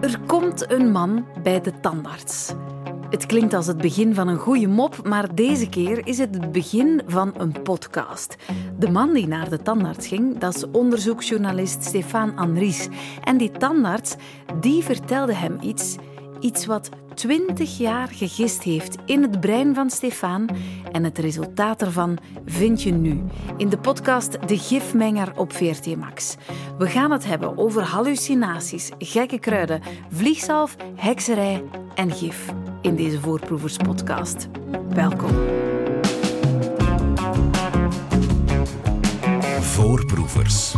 Er komt een man bij de tandarts. Het klinkt als het begin van een goede mop, maar deze keer is het het begin van een podcast. De man die naar de tandarts ging, dat is onderzoeksjournalist Stefan Anries. En die tandarts, die vertelde hem iets, iets wat 20 jaar gegist heeft in het brein van Stefan. En het resultaat ervan vind je nu in de podcast De Gifmenger op VRT Max. We gaan het hebben over hallucinaties, gekke kruiden, vliegzalf, hekserij en gif in deze Voorproeverspodcast. Welkom. Voorproevers.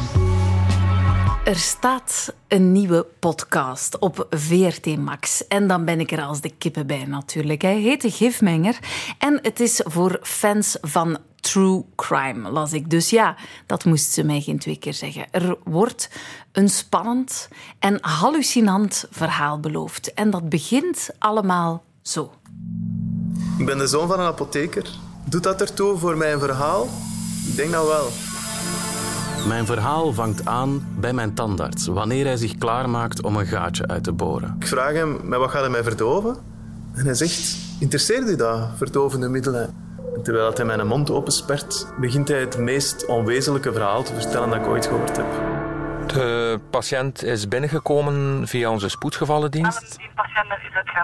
Er staat een nieuwe podcast op VRT Max. En dan ben ik er als de kippen bij natuurlijk. Hij heet De Gifmenger. En het is voor fans van true crime, las ik. Dus ja, dat moest ze mij geen twee keer zeggen. Er wordt een spannend en hallucinant verhaal beloofd. En dat begint allemaal zo. Ik ben de zoon van een apotheker. Doet dat ertoe voor mijn verhaal? Ik denk dat wel. Mijn verhaal vangt aan bij mijn tandarts wanneer hij zich klaarmaakt om een gaatje uit te boren. Ik vraag hem, met wat gaat hij mij verdoven? En hij zegt, interesseert u dat, verdovende middelen? En terwijl hij mijn mond openspert, begint hij het meest onwezenlijke verhaal te vertellen dat ik ooit gehoord heb. De patiënt is binnengekomen via onze spoedgevallendienst.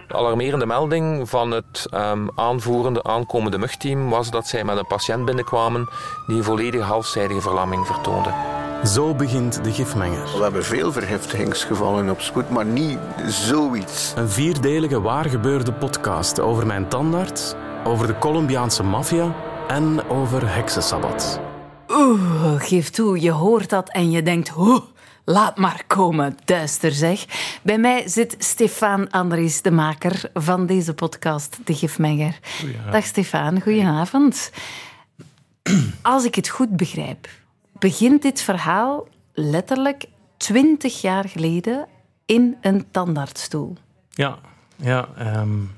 De alarmerende melding van het um, aanvoerende aankomende mugteam was dat zij met een patiënt binnenkwamen die een volledige halfzijdige verlamming vertoonde. Zo begint de gifmenger. We hebben veel vergiftigingsgevallen op spoed, maar niet zoiets. Een vierdelige waargebeurde podcast over mijn tandarts, over de Colombiaanse maffia en over heksensabbat. Oeh, geef toe, je hoort dat en je denkt... Oeh, Laat maar komen, duister zeg. Bij mij zit Stefan Andries, de maker van deze podcast, De Gifmenger. Dag Stefan, goedenavond. Als ik het goed begrijp, begint dit verhaal letterlijk twintig jaar geleden in een tandartsstoel. Ja, ja um,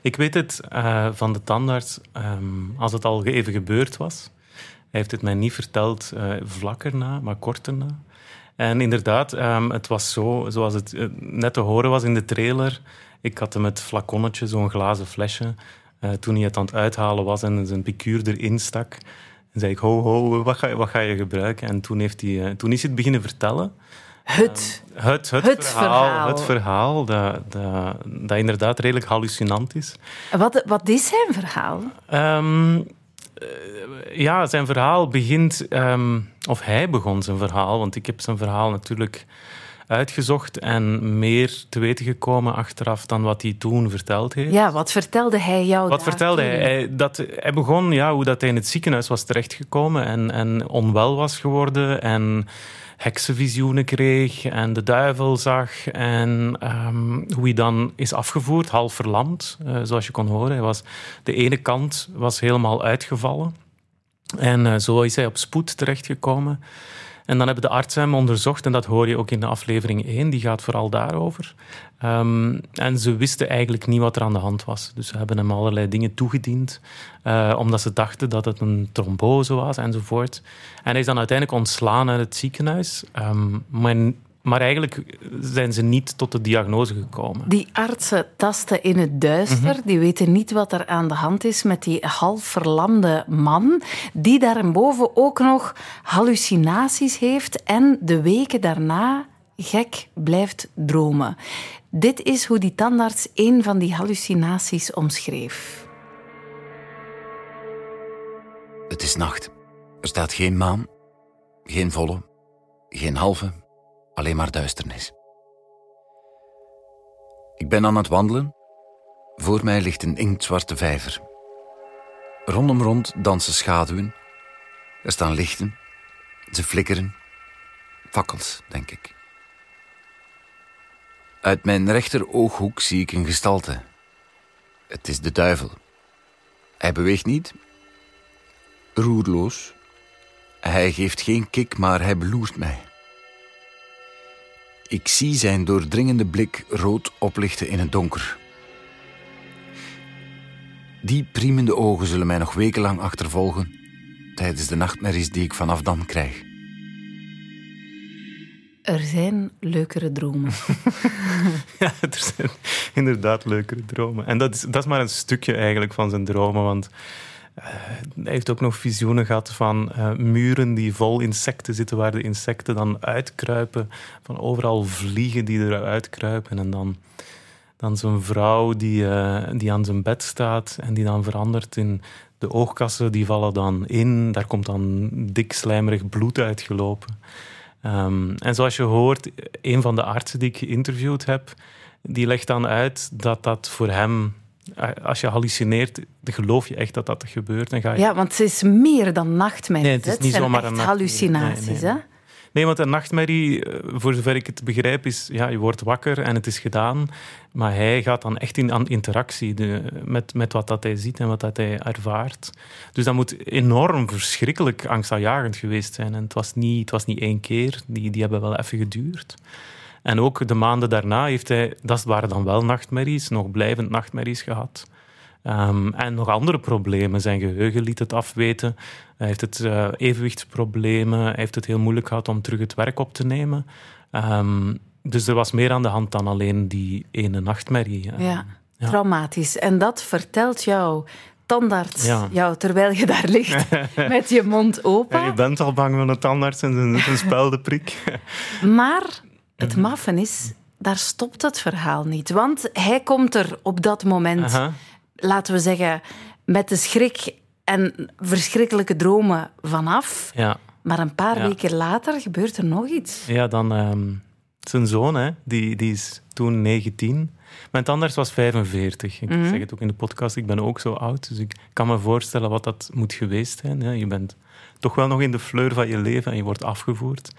ik weet het uh, van de tandarts um, als het al even gebeurd was. Hij heeft het mij niet verteld uh, vlak erna, maar kort erna. En inderdaad, um, het was zo, zoals het uh, net te horen was in de trailer. Ik had hem het flaconnetje, zo'n glazen flesje. Uh, toen hij het aan het uithalen was en zijn picuur erin stak. En zei ik, ho, ho, wat ga, wat ga je gebruiken? En toen, heeft hij, uh, toen is hij het beginnen vertellen. Het, um, het, het, het verhaal, verhaal. Het verhaal dat, dat, dat inderdaad redelijk hallucinant is. Wat, wat is zijn verhaal? Um, ja, zijn verhaal begint, um, of hij begon zijn verhaal, want ik heb zijn verhaal natuurlijk uitgezocht en meer te weten gekomen achteraf dan wat hij toen verteld heeft. Ja, wat vertelde hij jou Wat vertelde hij? hij? dat, hij begon, ja, hoe dat hij in het ziekenhuis was terechtgekomen en, en onwel was geworden en heksenvisioenen kreeg en de duivel zag en um, hoe hij dan is afgevoerd, half verlamd, uh, zoals je kon horen. Hij was, de ene kant was helemaal uitgevallen en uh, zo is hij op spoed terechtgekomen. En dan hebben de artsen hem onderzocht en dat hoor je ook in de aflevering 1, die gaat vooral daarover. Um, en ze wisten eigenlijk niet wat er aan de hand was. Dus ze hebben hem allerlei dingen toegediend, uh, omdat ze dachten dat het een trombose was enzovoort. En hij is dan uiteindelijk ontslaan uit het ziekenhuis. Um, maar, maar eigenlijk zijn ze niet tot de diagnose gekomen. Die artsen tasten in het duister. Mm -hmm. Die weten niet wat er aan de hand is met die half verlamde man. Die daarboven ook nog hallucinaties heeft en de weken daarna gek blijft dromen. Dit is hoe die tandarts een van die hallucinaties omschreef. Het is nacht. Er staat geen maan, geen volle, geen halve, alleen maar duisternis. Ik ben aan het wandelen. Voor mij ligt een inktzwarte vijver. Rondom rond dansen schaduwen. Er staan lichten. Ze flikkeren. Fakkels, denk ik. Uit mijn rechterooghoek zie ik een gestalte. Het is de duivel. Hij beweegt niet. Roerloos. Hij geeft geen kik, maar hij beloert mij. Ik zie zijn doordringende blik rood oplichten in het donker. Die priemende ogen zullen mij nog wekenlang achtervolgen tijdens de nachtmerries die ik vanaf dan krijg. Er zijn leukere dromen. ja, er zijn inderdaad leukere dromen. En dat is, dat is maar een stukje eigenlijk van zijn dromen, want hij heeft ook nog visioenen gehad van uh, muren die vol insecten zitten, waar de insecten dan uitkruipen, van overal vliegen die eruit kruipen en dan dan zo'n vrouw die, uh, die aan zijn bed staat en die dan verandert in de oogkassen, die vallen dan in. Daar komt dan dik slijmerig bloed uitgelopen. Um, en zoals je hoort, een van de artsen die ik geïnterviewd heb, die legt dan uit dat dat voor hem als je hallucineert, dan geloof je echt dat dat gebeurt. En ga je... Ja, want het is meer dan nachtmerries. Nee, het is niet zomaar een hallucinaties. Nee, nee, hè? Nee, want een nachtmerrie, eh, voor zover ik het begrijp, is ja, je wordt wakker en het is gedaan. Maar hij gaat dan echt in interactie de, met, met wat dat hij ziet en wat dat hij ervaart. Dus dat moet enorm verschrikkelijk angstaanjagend geweest zijn. En het was niet, het was niet één keer, die, die hebben wel even geduurd. En ook de maanden daarna heeft hij, dat waren dan wel nachtmerries, nog blijvend nachtmerries gehad. Um, en nog andere problemen. Zijn geheugen liet het afweten. Hij heeft het uh, evenwichtsproblemen. Hij heeft het heel moeilijk gehad om terug het werk op te nemen. Um, dus er was meer aan de hand dan alleen die ene nachtmerrie. Ja, ja. traumatisch. En dat vertelt jou tandarts ja. jou terwijl je daar ligt met je mond open. Ja, je bent al bang van een tandarts en een speldenprik. maar het maffen is, daar stopt het verhaal niet. Want hij komt er op dat moment Aha laten we zeggen, met de schrik en verschrikkelijke dromen vanaf. Ja. Maar een paar weken later gebeurt er nog iets. Ja, dan um, zijn zoon, hè, die, die is toen 19. Mijn tandarts was 45. Ik mhm. zeg het ook in de podcast, ik ben ook zo oud. Dus ik kan me voorstellen wat dat moet geweest zijn. Je bent toch wel nog in de fleur van je leven en je wordt afgevoerd.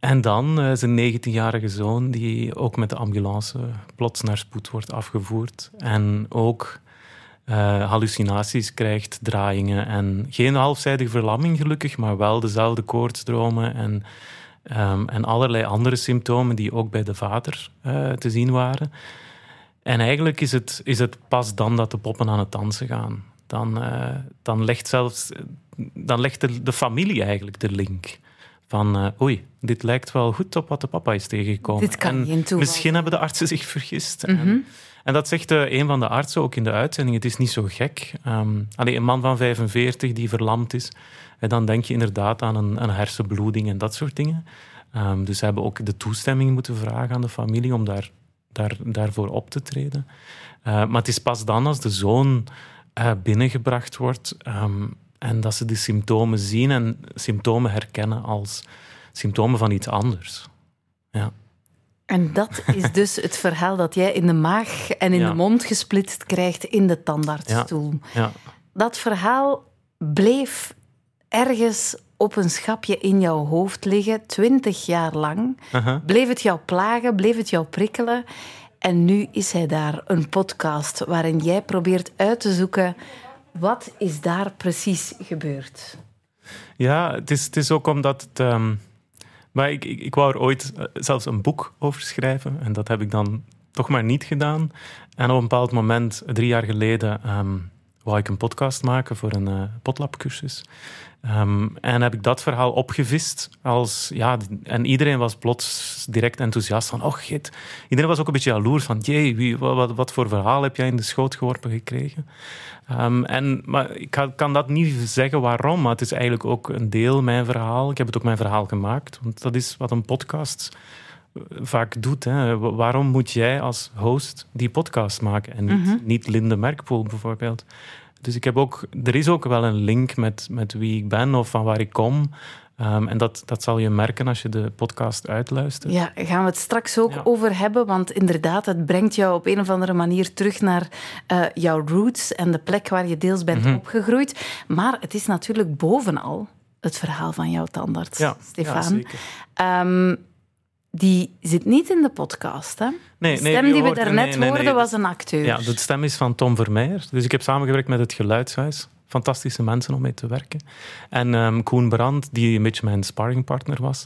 En dan uh, zijn 19-jarige zoon, die ook met de ambulance plots naar spoed wordt afgevoerd. En ook uh, hallucinaties krijgt, draaiingen. En geen halfzijdige verlamming gelukkig, maar wel dezelfde koortsdromen en, um, en allerlei andere symptomen die ook bij de vader uh, te zien waren. En eigenlijk is het, is het pas dan dat de poppen aan het dansen gaan. Dan, dan legt zelfs dan legt de, de, familie eigenlijk de link. Van oei, dit lijkt wel goed op wat de papa is tegengekomen. Dit kan en Misschien hebben de artsen zich vergist. Mm -hmm. En dat zegt uh, een van de artsen ook in de uitzending. Het is niet zo gek. Um, alleen een man van 45 die verlamd is, en dan denk je inderdaad aan een, een hersenbloeding en dat soort dingen. Um, dus ze hebben ook de toestemming moeten vragen aan de familie om daar, daar, daarvoor op te treden. Uh, maar het is pas dan als de zoon binnengebracht wordt um, en dat ze de symptomen zien en symptomen herkennen als symptomen van iets anders. Ja. En dat is dus het verhaal dat jij in de maag en in de mond gesplitst krijgt in de tandartsstoel. Ja. ja. Dat verhaal bleef ergens op een schapje in jouw hoofd liggen, twintig jaar lang. Bleef het jou plagen, bleef het jou prikkelen. En nu is hij daar, een podcast waarin jij probeert uit te zoeken wat is daar precies gebeurd. Ja, het is, ook omdat. Ehm, maar ik, ik, ik wou er ooit eh, zelfs een boek over schrijven. En dat heb ik dan toch maar niet gedaan. En op een bepaald moment, drie jaar geleden, um, wou ik een podcast maken voor een uh, potlabcursus. Um, en heb ik dat verhaal opgevist. Als, ja, en iedereen was plots direct enthousiast van, oh git. Iedereen was ook een beetje jaloers van, jee, wie, wat, wat, voor verhaal heb jij in de schoot geworpen gekregen? Um, en, maar ik kan dat niet zeggen waarom, maar het is eigenlijk ook een deel mijn verhaal. Ik heb het ook mijn verhaal gemaakt, want dat is wat een podcast eh, vaak doet. Hè. Waarom moet jij als host die podcast maken en niet, mm niet Linde Merkpoel bijvoorbeeld? Dus ik heb ook, er is ook wel een link met, met wie ik ben of van waar ik kom. Um, en dat, dat zal je merken als je de podcast uitluistert. Ja, gaan we het straks ook over hebben. Want inderdaad, het brengt jou op een of andere manier terug naar uh, jouw roots en de plek waar je deels bent mm opgegroeid. Maar het is natuurlijk bovenal het verhaal van jouw tandarts, ja, Stefan. Ja, zeker. Um, die zit niet in de podcast, hè? Nee, de stem die we daarnet nee, hoorden was een acteur. Ja, de stem is van Tom Vermeijer. Dus ik heb samengewerkt met het Geluidshuis. Fantastische mensen om mee te werken. En um, Koen Brand, die een beetje mijn sparringpartner was,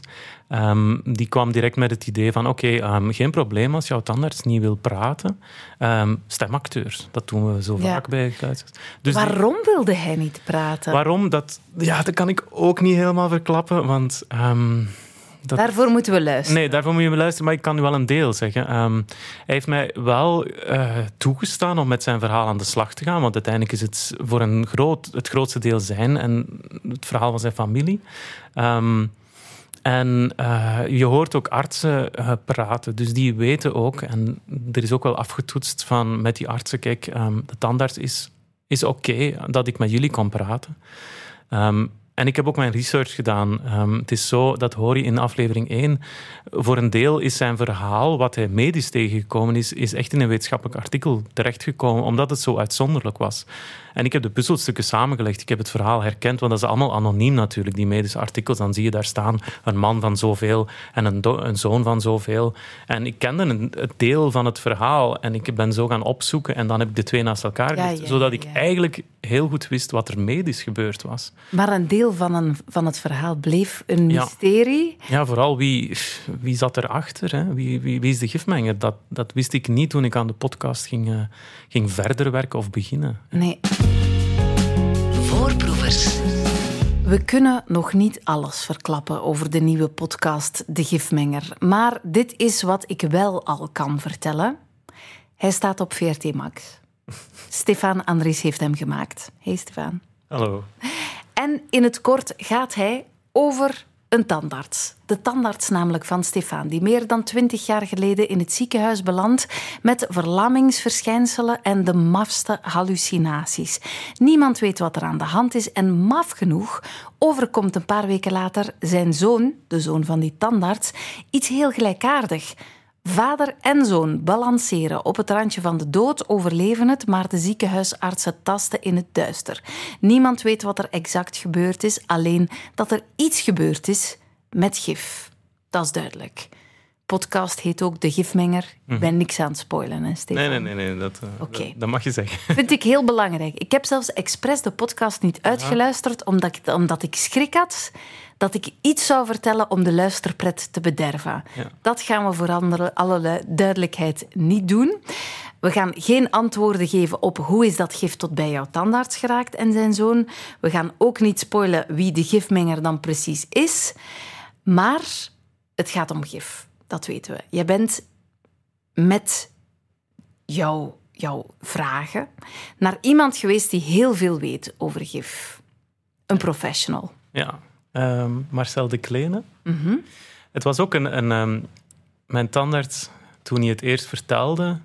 um, die kwam direct met het idee van oké, okay, um, geen probleem als jouw tandarts niet wil praten. stemacteurs, dat doen we zo vaak bij Geluidshuis. Dus waarom wilde hij niet praten? Waarom? Dat, ja, dat kan ik ook niet helemaal verklappen, want dat... Daarvoor moeten we luisteren. Nee, daarvoor moet je luisteren, maar ik kan u wel een deel zeggen. Ehm, hij heeft mij wel uh, toegestaan om met zijn verhaal aan de slag te gaan, want uiteindelijk is het voor een groot, het grootste deel zijn en het verhaal van zijn familie. Um, en uh, je hoort ook artsen uh, praten, dus die weten ook, en er is ook wel afgetoetst van met die artsen, kijk, um, de tandarts is, is oké okay dat ik met jullie kan praten. Um, en ik heb ook mijn research gedaan. Um, het is zo, dat hoor je in aflevering 1. Voor een deel is zijn verhaal, wat hij medisch tegengekomen is, is echt in een wetenschappelijk artikel terechtgekomen, omdat het zo uitzonderlijk was. En ik heb de puzzelstukken samengelegd. Ik heb het verhaal herkend, want dat is allemaal anoniem natuurlijk, die medische artikels. Dan zie je daar staan een man van zoveel en een, een zoon van zoveel. En ik kende een, het deel van het verhaal en ik ben zo gaan opzoeken en dan heb ik de twee naast elkaar gelegd, ja, zodat ik eigenlijk heel goed wist wat er medisch gebeurd was. Maar een deel van, een, van het verhaal bleef een mysterie. Ja, ja vooral wie, wie zat erachter? Hè? Wie, wie, wie is de gifmenger? Dat, dat wist ik niet toen ik aan de podcast ging, uh, ging verder werken of beginnen. Nee. We kunnen nog niet alles verklappen over de nieuwe podcast De Gifmenger. Maar dit is wat ik wel al kan vertellen. Hij staat op VRT Max. Stefan Andries heeft hem gemaakt. Hey Stefan. Hallo. En in het kort gaat hij over een tandarts. De tandarts namelijk van Stefan, die meer dan twintig jaar geleden in het ziekenhuis belandt met verlammingsverschijnselen en de mafste hallucinaties. Niemand weet wat er aan de hand is en maf genoeg overkomt een paar weken later zijn zoon, de zoon van die tandarts, iets heel gelijkaardig. Vader en zoon balanceren op het randje van de dood, overleven het, maar de ziekenhuisartsen tasten in het duister. Niemand weet wat er exact gebeurd is, alleen dat er iets gebeurd is met gif. Dat is duidelijk. Podcast heet ook De Gifmenger. Ik ben mhm. niks aan het spoilen, hè, Stefan? Nee, nee, nee, nee dat, uh, dat, mag je zeggen. Vind ik heel belangrijk. Ik heb zelfs expres de podcast niet uitgeluisterd, omdat ik, omdat ik schrik had dat ik iets zou vertellen om de luisterpret te bederven. Dat gaan we voor alle duidelijkheid niet doen. We gaan geen antwoorden geven op hoe is dat gif tot bij jouw tandarts geraakt en zijn zoon. We gaan ook niet spoilen wie de gifmenger dan precies is. Maar het gaat om gif, dat weten we. Je bent met jouw, jouw vragen naar iemand geweest die heel veel weet over gif. Een professional. Ja, Ehm, Marcel de Kleene. Mhm. Het was ook een... een um, mijn tandarts, toen hij het eerst vertelde,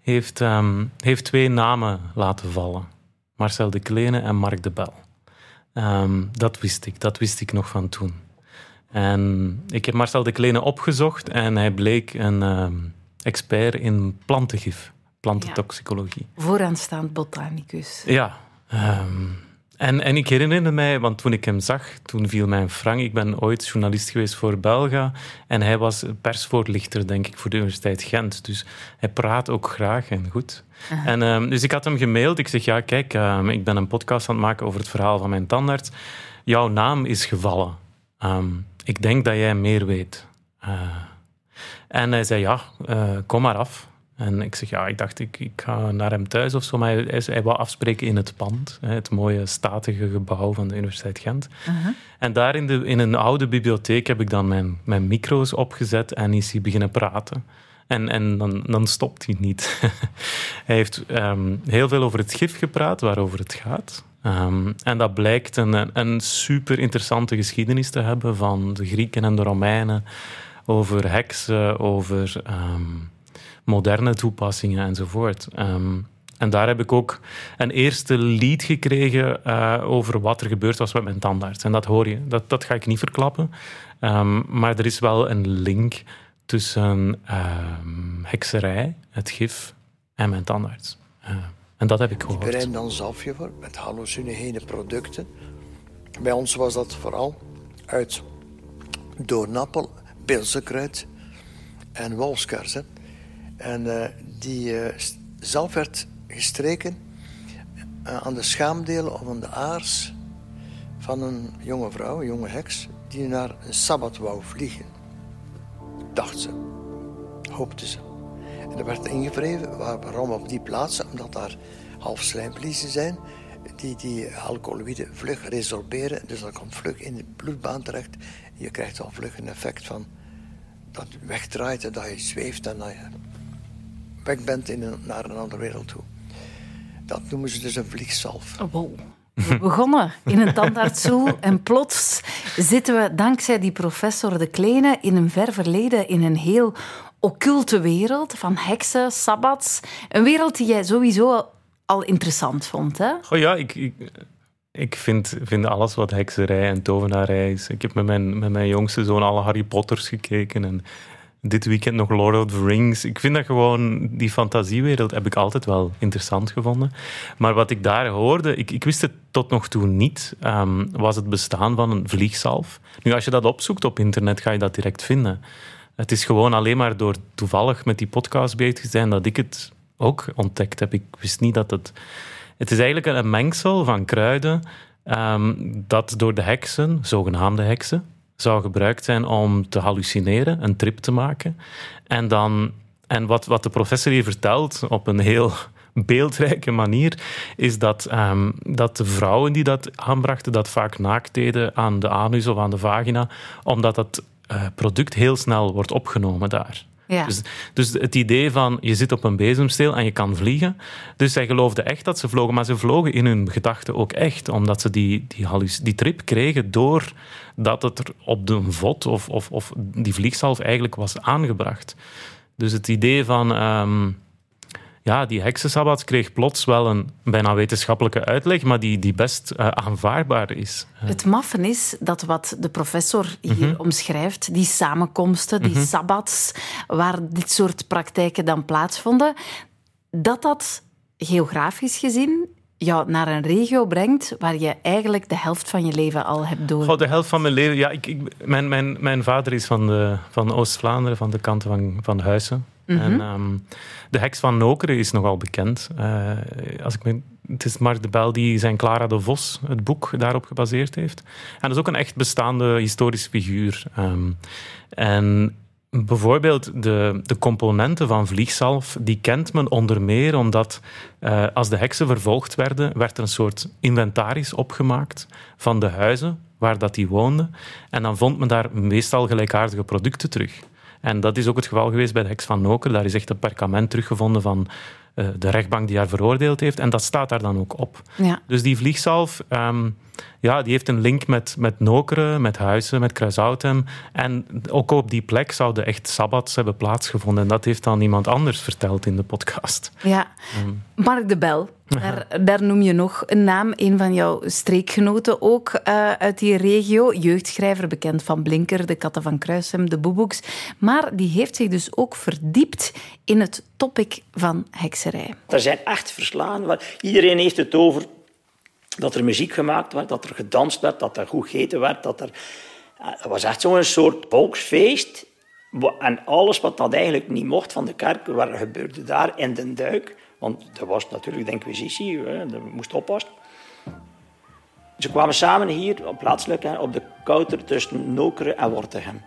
heeft, um, heeft twee namen laten vallen. Marcel de Kleene en Mark de Bel. dat wist ik, dat wist ik nog van toen. En ik heb Marcel de Kleene opgezocht en hij bleek een expert in plantengif, plantentoxicologie. Ja. Vooraanstaand botanicus. Ja, en, en ik herinner mij, want toen ik hem zag, toen viel mijn frank. Ik ben ooit journalist geweest voor Belga en hij was persvoorlichter, denk ik, voor de Universiteit Gent. Dus hij praat ook graag en goed. En, uh, dus ik had hem gemaild. Ik zeg, ja, kijk, uh, ik ben een podcast aan het maken over het verhaal van mijn tandarts. Jouw naam is gevallen. Um, ik denk dat jij meer weet. Uh, en hij zei, ja, eh, kom maar af. En ik zeg, ja, ik dacht, ik, ik ga naar hem thuis of zo. Maar hij, hij wou afspreken in het pand. Het mooie, statige gebouw van de Universiteit Gent. En daar in, de, in een oude bibliotheek heb ik dan mijn, mijn micro's opgezet en is hij beginnen praten. En, en dan, dan stopt hij niet. hij heeft um, heel veel over het gif gepraat, waarover het gaat. Um, en dat blijkt een, een super interessante geschiedenis te hebben van de Grieken en de Romeinen. Over heksen, over... Um, moderne toepassingen enzovoort. Um, en daar heb ik ook een eerste lead gekregen uh, over wat er gebeurd was met mijn tandarts. En dat hoor je, dat, dat ga ik niet verklappen. Um, maar er is wel een link tussen um, hekserij, het gif en mijn tandarts. Uh, en dat heb ik gehoord. Ik bereid dan zalfje voor met hallucinogene producten. Bij ons was dat vooral uit doornappel, pilsenkruid en wolfskarsen. En uh, die uh, zalf werd gestreken uh, aan de schaamdelen of aan de aars van een jonge vrouw, een jonge heks, die naar een sabbat wou vliegen. Dacht ze, hoopte ze. En er werd ingevreven waarom op die plaatsen, omdat daar half slijmvliezen zijn, die, die alcoholide vlug resorberen. Dus dat komt vlug in de bloedbaan terecht. Je krijgt al vlug een effect van dat wegdraait en dat je zweeft en dat je weg bent in een, naar een andere wereld toe. Dat noemen ze dus een vliegsalf. Oh, wow. We begonnen in een tandartsstoel en plots zitten we dankzij die professor De Kleine in een ver verleden in een heel occulte wereld van heksen, sabbats. Een wereld die jij sowieso al interessant vond, hè? Oh ja, ik, ik, ik vind, vind alles wat hekserij en tovenarij is. Ik heb met mijn, met mijn jongste zoon alle Harry Potters gekeken en dit weekend nog Lord of the Rings. Ik vind dat gewoon, die fantasiewereld heb ik altijd wel interessant gevonden. Maar wat ik daar hoorde, ik, ik wist het tot nog toe niet, ehm, was het bestaan van een vliegzalf. Nu, als je dat opzoekt op internet, ga je dat direct vinden. Het is gewoon alleen maar door toevallig met die podcast bezig te zijn dat ik het ook ontdekt heb. Ik wist niet dat het... Het is eigenlijk een mengsel van kruiden ehm, dat door de heksen, zogenaamde heksen, zou gebruikt zijn om te hallucineren, een trip te maken. En, dan, en wat, wat de professor hier vertelt op een heel beeldrijke manier, is dat, ehm, dat de vrouwen die dat aanbrachten, dat vaak naakt deden aan de anus of aan de vagina, omdat het uh, product heel snel wordt opgenomen daar. Ja. Dus, dus het idee van je zit op een bezemsteel en je kan vliegen. Dus zij geloofden echt dat ze vlogen, maar ze vlogen in hun gedachten ook echt, omdat ze die, die, die trip kregen doordat het er op de vod of, of, of die vliegzalf eigenlijk was aangebracht. Dus het idee van ehm, ja, die heksensabbat kreeg plots wel een bijna wetenschappelijke uitleg, maar die, die best uh, aanvaardbaar is. Het maffen is dat wat de professor hier Mhm. omschrijft, die samenkomsten, die sabbats, waar dit soort praktijken dan plaatsvonden, dat dat geografisch gezien jou naar een regio brengt waar je eigenlijk de helft van je leven al hebt door. De helft van mijn leven. Ja, ik, ik, mijn, mijn, mijn vader is van, de, van Oost-Vlaanderen, van de kant van, van Huizen. En ehm, de heks van Nokeren is nogal bekend. Eh, als ik me, het is Mark de Bel die zijn Clara de Vos, het boek, daarop gebaseerd heeft. En dat is ook een echt bestaande historische figuur. Ehm, en bijvoorbeeld de, de componenten van vliegzalf, die kent men onder meer omdat eh, als de heksen vervolgd werden, werd er een soort inventaris opgemaakt van de huizen waar dat die woonden. En dan vond men daar meestal gelijkaardige producten terug. En dat is ook het geval geweest bij de heks van Noker. Daar is echt een perkament teruggevonden van uh, de rechtbank die haar veroordeeld heeft. En dat staat daar dan ook op. Ja. Dus die vliegzalf, um, ja, die heeft een link met, met Nokeren, met Huizen, met Kruishoutem. En ook op die plek zouden echt sabbats hebben plaatsgevonden. En dat heeft dan iemand anders verteld in de podcast. Ja, Um, Mark de Bel. Daar, daar, noem je nog een naam, een van jouw streekgenoten ook uh, uit die regio. Jeugdschrijver, bekend van Blinker, de Katten van Kruisem, de Boeboeks. Maar die heeft zich dus ook verdiept in het topic van hekserij. Er zijn echt verslagen. Iedereen heeft het over dat er muziek gemaakt werd, dat er gedanst werd, dat er goed gegeten werd. Dat er... Het was echt zo'n soort volksfeest. En alles wat dat eigenlijk niet mocht van de kerk, wat gebeurde daar in den duik. Want er was natuurlijk de inquisitie, dat moest oppassen. Ze kwamen samen hier, op plaatselijk, op de kouter tussen Nokeren en Wortegem.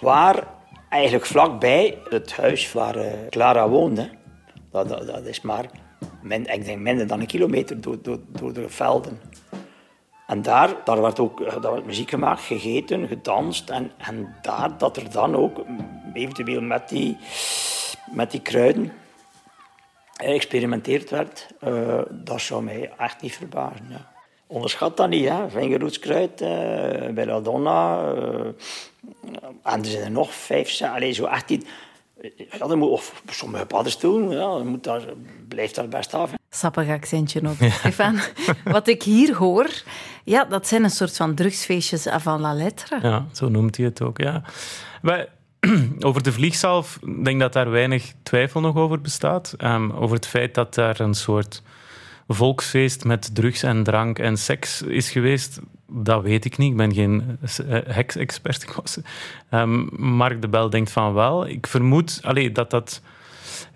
Waar eigenlijk vlakbij het huis waar Clara woonde, dat, dat is maar, ik denk minder dan een kilometer door, door, door de velden. En daar, daar werd ook daar werd muziek gemaakt, gegeten, gedanst. En, en daar, dat er dan ook, eventueel met die, met die kruiden, geëxperimenteerd werd, uh, dat zou mij echt niet verbazen. Ja. Onderschat dat niet, hè. Vingerroetskruid, uh, belladonna. En er zijn er nog vijf, allez, zo echt die... Ja, dat moet, of sommige paddenstoelen, ja, moet daar, blijft daar best af. Sappig accentje op, ja. Stefan. Wat ik hier hoor, ja, dat zijn een soort van drugsfeestjes avant la lettre. Ja, zo noemt hij het ook, ja. Maar over de vliegzalf, ik denk dat daar weinig twijfel nog over bestaat. Um, over het feit dat daar een soort volksfeest met drugs en drank en seks is geweest, dat weet ik niet. Ik ben geen heks-expert. Um, Mark de Bel denkt van wel. Ik vermoed allee, dat, dat,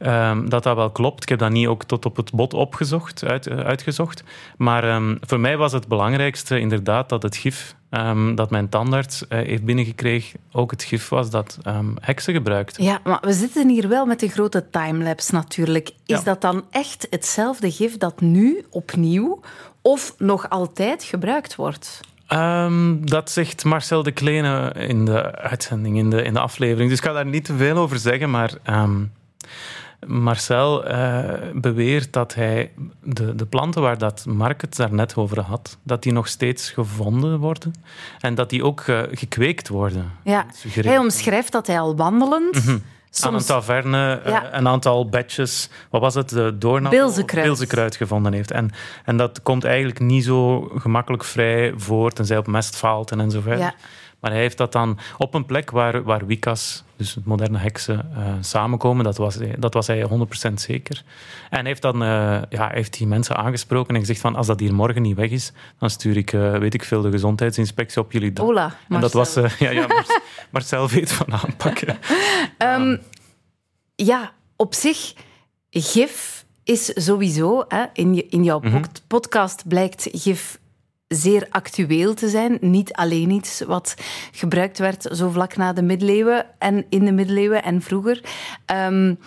um, dat dat wel klopt. Ik heb dat niet ook tot op het bot opgezocht, uit, uh, uitgezocht. Maar um, voor mij was het belangrijkste inderdaad dat het gif um, dat mijn tandarts uh, heeft binnengekregen ook het gif was dat heksen gebruikten. Ja, maar we zitten hier wel met een grote timelapse natuurlijk. Is ja. dat dan echt hetzelfde gif dat nu opnieuw of nog altijd gebruikt wordt? Um, dat zegt Marcel de Kleene in de uitzending, in de, in de aflevering. Dus ik ga daar niet te veel over zeggen, maar um, Marcel uh, beweert dat hij de, de planten waar dat Mark het daarnet over had, dat die nog steeds gevonden worden en dat die ook uh, gekweekt worden. Ja, hij omschrijft dat hij al wandelend... Mm -hmm Soms... aan een taverne ja. uh, een aantal bedjes, wat was het, doornappel? Bilzekruid. Bilzekruid gevonden heeft. En, en dat komt eigenlijk niet zo gemakkelijk vrij voor, tenzij op mest faalt en zo verder. Ja. Maar hij heeft dat dan op een plek waar, waar Wikas, dus moderne heksen, uh, samenkomen. Dat was, dat was hij 100% zeker. En hij heeft dan uh, ja, heeft die mensen aangesproken en gezegd van als dat hier morgen niet weg is, dan stuur ik, uh, weet ik veel, de gezondheidsinspectie op jullie. Hola, en dat was, ja, ja, Marcel, Marcel weet van aanpakken. um, ja, op zich, gif is sowieso, hè, in, je, in jouw mm-hmm. podcast blijkt gif zeer actueel te zijn. Niet alleen iets wat gebruikt werd zo vlak na de middeleeuwen en in de middeleeuwen en vroeger. Um,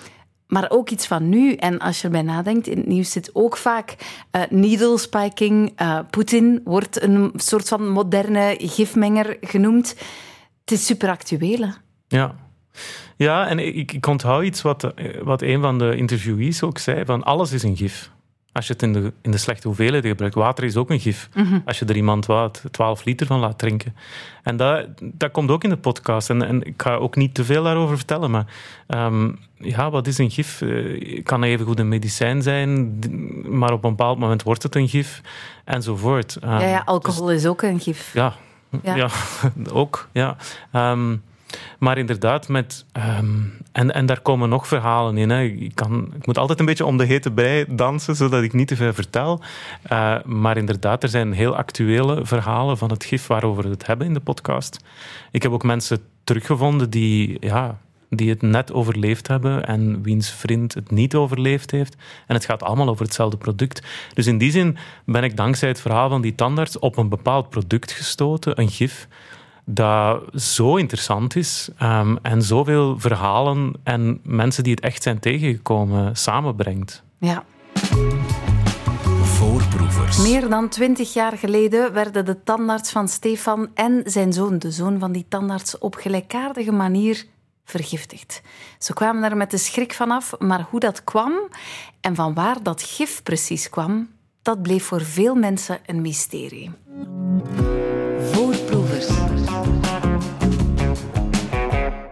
maar ook iets van nu. En als je erbij nadenkt, in het nieuws zit ook vaak uh, needle spiking. Uh, Poetin wordt een soort van moderne gifmenger genoemd. Het is super actueel. Ja. Ja, en ik, onthoud iets wat, wat een van de interviewees ook zei: van alles is een gif. Als je het in de, in de slechte hoeveelheden gebruikt. Water is ook een gif. Mm -hmm. Als je er iemand wat 12 liter van laat drinken. En dat, dat komt ook in de podcast. En, en ik ga ook niet te veel daarover vertellen. Maar um, ja, wat is een gif? Uh, kan even goed een medicijn zijn, maar op een bepaald moment wordt het een gif. Enzovoort. Um, ja, ja, alcohol dus, is ook een gif. Ja, ja. ja ook. Ja. Um, maar inderdaad, met, um, en, en daar komen nog verhalen in. Hè. Ik, kan, ik moet altijd een beetje om de hete brei dansen, zodat ik niet te veel vertel. Uh, maar inderdaad, er zijn heel actuele verhalen van het gif waarover we het hebben in de podcast. Ik heb ook mensen teruggevonden die, ja, die het net overleefd hebben en wiens vriend het niet overleefd heeft. En het gaat allemaal over hetzelfde product. Dus in die zin ben ik dankzij het verhaal van die tandarts op een bepaald product gestoten, een gif dat zo interessant is um, en zoveel verhalen en mensen die het echt zijn tegengekomen samenbrengt. Ja. Voorproevers. Meer dan twintig jaar geleden werden de tandarts van Stefan en zijn zoon, de zoon van die tandarts, op gelijkaardige manier vergiftigd. Ze kwamen er met de schrik vanaf, maar hoe dat kwam en van waar dat gif precies kwam, dat bleef voor veel mensen een mysterie.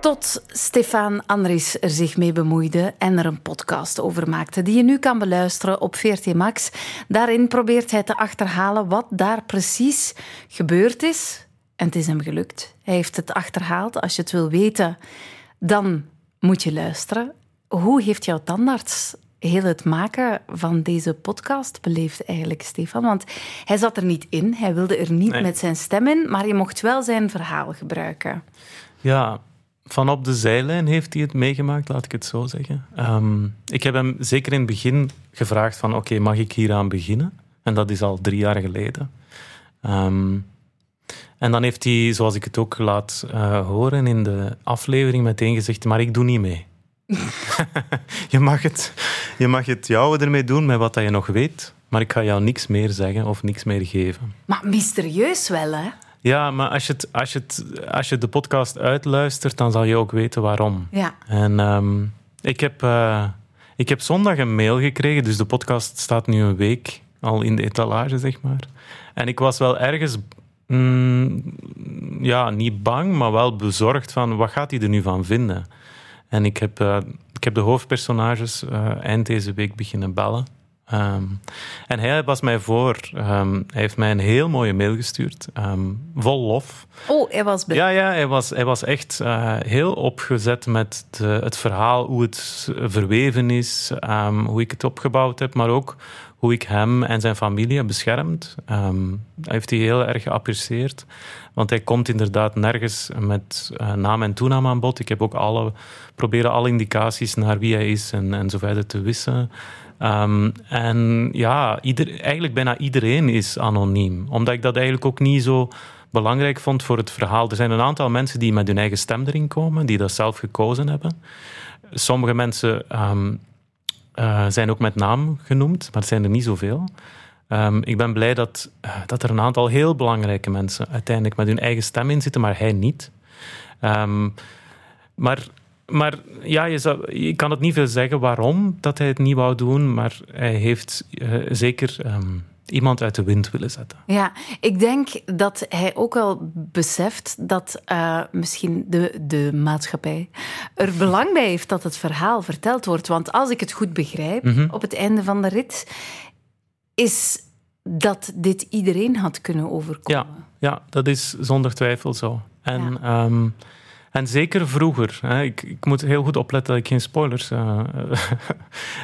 Tot Stefan Andries er zich mee bemoeide en er een podcast over maakte, die je nu kan beluisteren op VRT Max. Daarin probeert hij te achterhalen wat daar precies gebeurd is. En het is hem gelukt. Hij heeft het achterhaald. Als je het wil weten, dan moet je luisteren. Hoe heeft jouw tandarts heel het maken van deze podcast beleefd eigenlijk, Stefan? Want hij zat er niet in, hij wilde er niet nee. met zijn stem in, maar je mocht wel zijn verhaal gebruiken. Ja, van op de zijlijn heeft hij het meegemaakt, laat ik het zo zeggen. Um, ik heb hem zeker in het begin gevraagd van oké, mag ik hieraan beginnen? En dat is al drie jaar geleden. Um, en dan heeft hij, zoals ik het ook laat uh, horen in de aflevering, meteen gezegd, maar ik doe niet mee. je, mag het, je mag het jouwe ermee doen met wat je nog weet, maar ik ga jou niks meer zeggen of niks meer geven. Maar mysterieus wel, hè? Ja, maar als je, het, als, je het, als je de podcast uitluistert, dan zal je ook weten waarom. Ja. En um, ik, heb, uh, ik heb zondag een mail gekregen, dus de podcast staat nu een week al in de etalage, zeg maar. En ik was wel ergens, mm, ja, niet bang, maar wel bezorgd van wat gaat hij er nu van vinden. En ik heb, uh, ik heb de hoofdpersonages uh, eind deze week beginnen bellen. Um, en hij was mij voor. Um, hij heeft mij een heel mooie mail gestuurd. Um, vol lof. Oh, hij was Ja, ja hij, was, hij was echt uh, heel opgezet met de, het verhaal, hoe het verweven is, hoe ik het opgebouwd heb, maar ook hoe ik hem en zijn familie heb beschermd. Um, dat heeft hij heel erg geapprecieerd. Want hij komt inderdaad nergens met uh, naam en toenaam aan bod. Ik heb ook alle, proberen alle indicaties naar wie hij is en, en zo verder te wissen. Um, en ja, ieder, eigenlijk bijna iedereen is anoniem. Omdat ik dat eigenlijk ook niet zo belangrijk vond voor het verhaal. Er zijn een aantal mensen die met hun eigen stem erin komen, die dat zelf gekozen hebben. Sommige mensen um, uh, zijn ook met naam genoemd, maar het zijn er niet zoveel. Ehm, ik ben blij dat, eh, dat er een aantal heel belangrijke mensen uiteindelijk met hun eigen stem in zitten, maar hij niet. Ehm, maar, maar ja, je, zou, je kan het niet veel zeggen waarom dat hij het niet wou doen, maar hij heeft uh, zeker um, iemand uit de wind willen zetten. Ja, ik denk dat hij ook al beseft dat uh, misschien de, de maatschappij er belang bij heeft dat het verhaal verteld wordt. Want als ik het goed begrijp, mm -hmm. op het einde van de rit, is dat dit iedereen had kunnen overkomen. Ja, ja dat is zonder twijfel zo. En, ja. um, en zeker vroeger. Hè, ik, ik, moet heel goed opletten dat ik geen spoilers uh,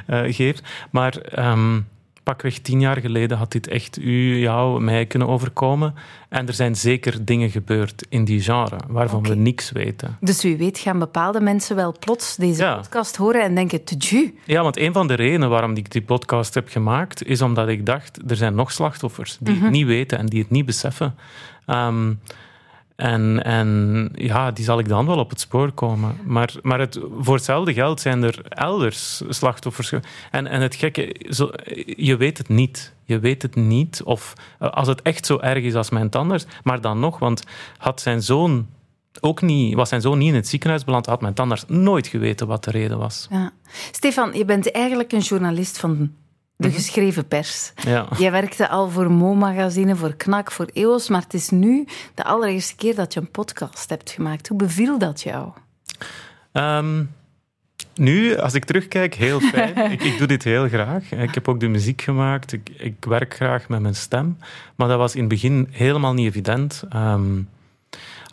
uh, geef. Maar um, pakweg tien jaar geleden had dit echt u, jou, mij kunnen overkomen. En er zijn zeker dingen gebeurd in die genre waarvan okay. we niks weten. Dus wie weet gaan bepaalde mensen wel plots deze ja. podcast horen en denken, tju. Ja, want een van de redenen waarom ik die podcast heb gemaakt, is omdat ik dacht, er zijn nog slachtoffers die mm -hmm. het niet weten en die het niet beseffen. Um, en, en ja, die zal ik dan wel op het spoor komen. Maar, maar het, voor hetzelfde geld zijn er elders slachtoffers. En, en het gekke, zo, je weet het niet. Je weet het niet. Of als het echt zo erg is als mijn tandarts. Maar dan nog, want had zijn zoon ook niet, was zijn zoon niet in het ziekenhuis beland, had mijn tandarts nooit geweten wat de reden was. Ja. Stefan, je bent eigenlijk een journalist van de geschreven pers. Ja. Jij werkte al voor Mo-magazine, voor Knak, voor EOS, maar het is nu de allereerste keer dat je een podcast hebt gemaakt. Hoe beviel dat jou? Um, nu, als ik terugkijk, heel fijn. ik, ik, doe dit heel graag. Ik heb ook de muziek gemaakt. Ik, ik, werk graag met mijn stem. Maar dat was in het begin helemaal niet evident. Um,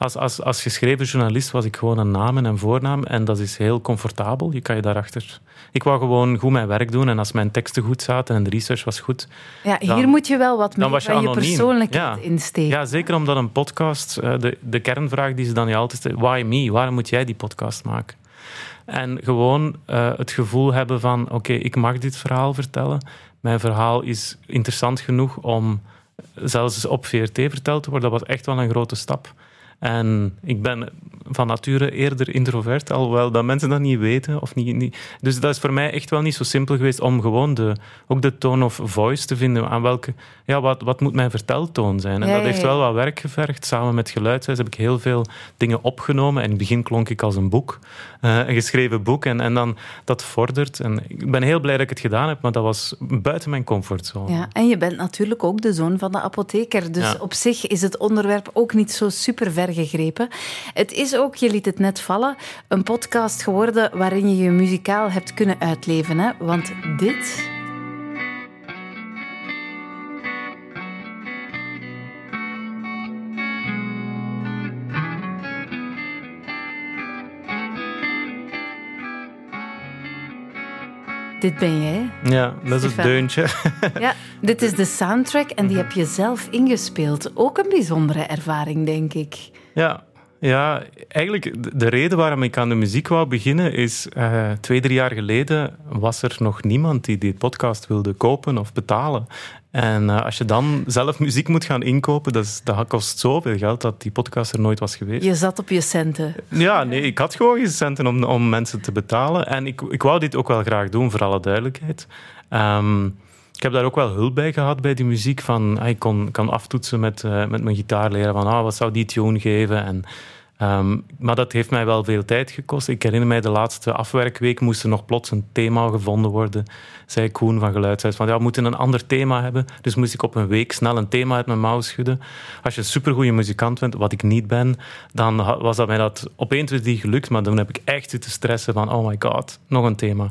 als, als, als geschreven journalist was ik gewoon een naam en een voornaam. En dat is heel comfortabel. Je kan je daarachter... Ik wou gewoon goed mijn werk doen. En als mijn teksten goed zaten en de research was goed... Ja, hier dan, moet je wel wat meer je van je persoonlijkheid ja. insteken. Ja, zeker omdat een podcast... De, de kernvraag die ze dan je altijd stellen... Why me? Waarom moet jij die podcast maken? En gewoon uh, het gevoel hebben van... Oké, okay, ik mag dit verhaal vertellen. Mijn verhaal is interessant genoeg om zelfs op VRT verteld te worden. Dat was echt wel een grote stap. En ik ben van nature eerder introvert, alhoewel dat mensen dat niet weten. Of niet, niet. Dus dat is voor mij echt wel niet zo simpel geweest om gewoon de, ook de tone of voice te vinden. Aan welke, ja, wat, wat moet mijn verteltoon zijn? En ja, dat heeft wel wat werk gevergd. Samen met Geluidshuis heb ik heel veel dingen opgenomen. En in het begin klonk ik als een boek, uh, een geschreven boek. En, en dan dat vordert. En ik ben heel blij dat ik het gedaan heb, maar dat was buiten mijn comfortzone. Ja, en je bent natuurlijk ook de zoon van de apotheker. Dus op zich is het onderwerp ook niet zo super ver gegrepen. Het is ook, je liet het net vallen, een podcast geworden waarin je je muzikaal hebt kunnen uitleven. Hè? Want dit... Dit ben jij. Ja, dat is het deuntje. Ja, dit is de soundtrack en die heb je zelf ingespeeld. Ook een bijzondere ervaring, denk ik. Ja, ja, eigenlijk de reden waarom ik aan de muziek wou beginnen is... Uh, twee, drie jaar geleden was er nog niemand die die podcast wilde kopen of betalen. En uh, als je dan zelf muziek moet gaan inkopen, dat, is, dat kost zoveel geld dat die podcast er nooit was geweest. Je zat op je centen. Ja, nee, ik had gewoon geen centen om, om mensen te betalen. En ik, ik wou dit ook wel graag doen, voor alle duidelijkheid. Um, ik heb daar ook wel hulp bij gehad bij die muziek. Van, ah, ik kon, kan aftoetsen met, uh, met mijn gitaarleraar van ah, wat zou die tune geven. En, um, maar dat heeft mij wel veel tijd gekost. Ik herinner mij de laatste afwerkweek moest er nog plots een thema gevonden worden. Zei Koen van Geluidshuis van ja, we moeten een ander thema hebben. Dus moest ik op een week snel een thema uit mijn mouw schudden. Als je een supergoeie muzikant bent, wat ik niet ben, dan was dat mij dat op 1, 2, 3 gelukt. Maar dan heb ik echt zitten stressen van oh my god, nog een thema.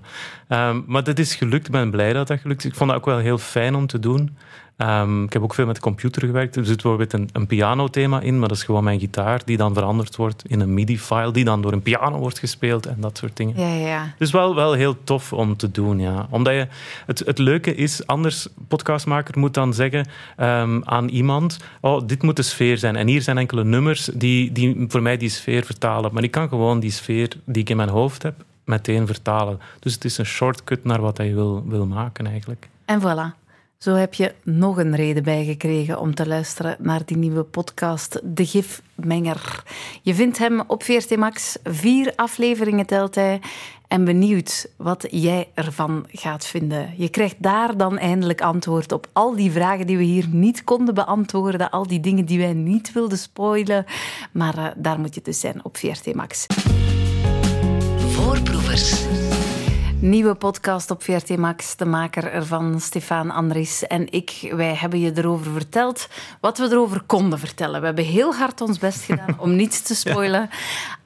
Um, maar dat is gelukt. Ik ben blij dat dat gelukt is. Ik vond dat ook wel heel fijn om te doen. Um, ik heb ook veel met de computer gewerkt. Er zit bijvoorbeeld een, een pianothema in, maar dat is gewoon mijn gitaar die dan veranderd wordt in een MIDI-file die dan door een piano wordt gespeeld en dat soort dingen. Ja, ja. Dus wel, wel heel tof om te doen, ja. Omdat je, het, het leuke is, anders podcastmaker moet dan zeggen um, aan iemand, oh, dit moet de sfeer zijn. En hier zijn enkele nummers die, die voor mij die sfeer vertalen. Maar ik kan gewoon die sfeer die ik in mijn hoofd heb, meteen vertalen. Dus het is een shortcut naar wat je wil, wil maken eigenlijk. En voilà. Zo heb je nog een reden bijgekregen om te luisteren naar die nieuwe podcast, De Gifmenger. Je vindt hem op VRT Max. Vier afleveringen telt hij. en benieuwd wat jij ervan gaat vinden. Je krijgt daar dan eindelijk antwoord op al die vragen die we hier niet konden beantwoorden, al die dingen die wij niet wilden spoilen. Maar uh, daar moet je dus zijn op VRT Max. Voorproevers. Nieuwe podcast op VRT Max. De maker ervan, Stefan Andries en ik. Wij hebben je erover verteld wat we erover konden vertellen. We hebben heel hard ons best gedaan om niets te spoilen.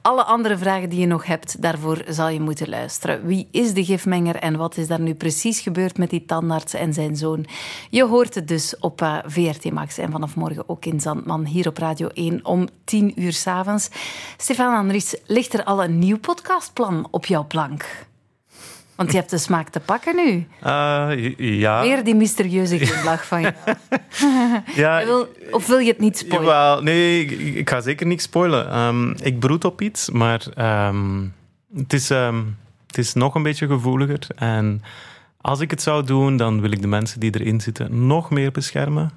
Alle andere vragen die je nog hebt, daarvoor zal je moeten luisteren. Wie is de gifmenger en wat is daar nu precies gebeurd met die tandarts en zijn zoon? Je hoort het dus op eh, VRT Max en vanaf morgen ook in Zandman, hier op Radio 1 om 10 uur s'avonds. Stefan Andries, ligt er al een nieuw podcastplan op jouw plank? Want je hebt de smaak te pakken nu. Uh, ja. Weer die mysterieuze glimlach van je. ja, wil, of wil je het niet spoilen? Jawel, nee, ik, ga zeker niet spoilen. Um, ik broed op iets, maar um, het, is, um, het is nog een beetje gevoeliger. En als ik het zou doen, dan wil ik de mensen die erin zitten nog meer beschermen.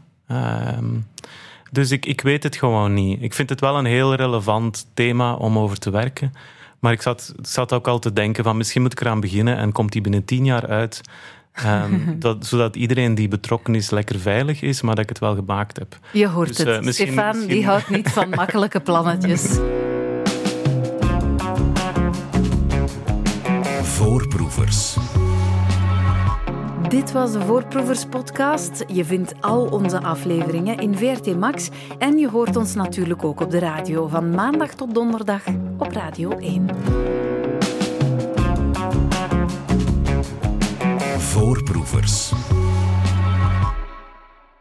dus ik, ik weet het gewoon niet. Ik vind het wel een heel relevant thema om over te werken. Maar ik zat, zat ook al te denken van misschien moet ik eraan beginnen en komt die binnen tien jaar uit. Um, dat, zodat iedereen die betrokken is lekker veilig is, maar dat ik het wel gemaakt heb. Je hoort dus, het. Uh, Stefan die houdt niet van makkelijke plannetjes. Voorproevers. Dit was de Voorproevers podcast. Je vindt al onze afleveringen in VRT Max en je hoort ons natuurlijk ook op de radio van maandag tot donderdag op Radio 1. Voorproevers.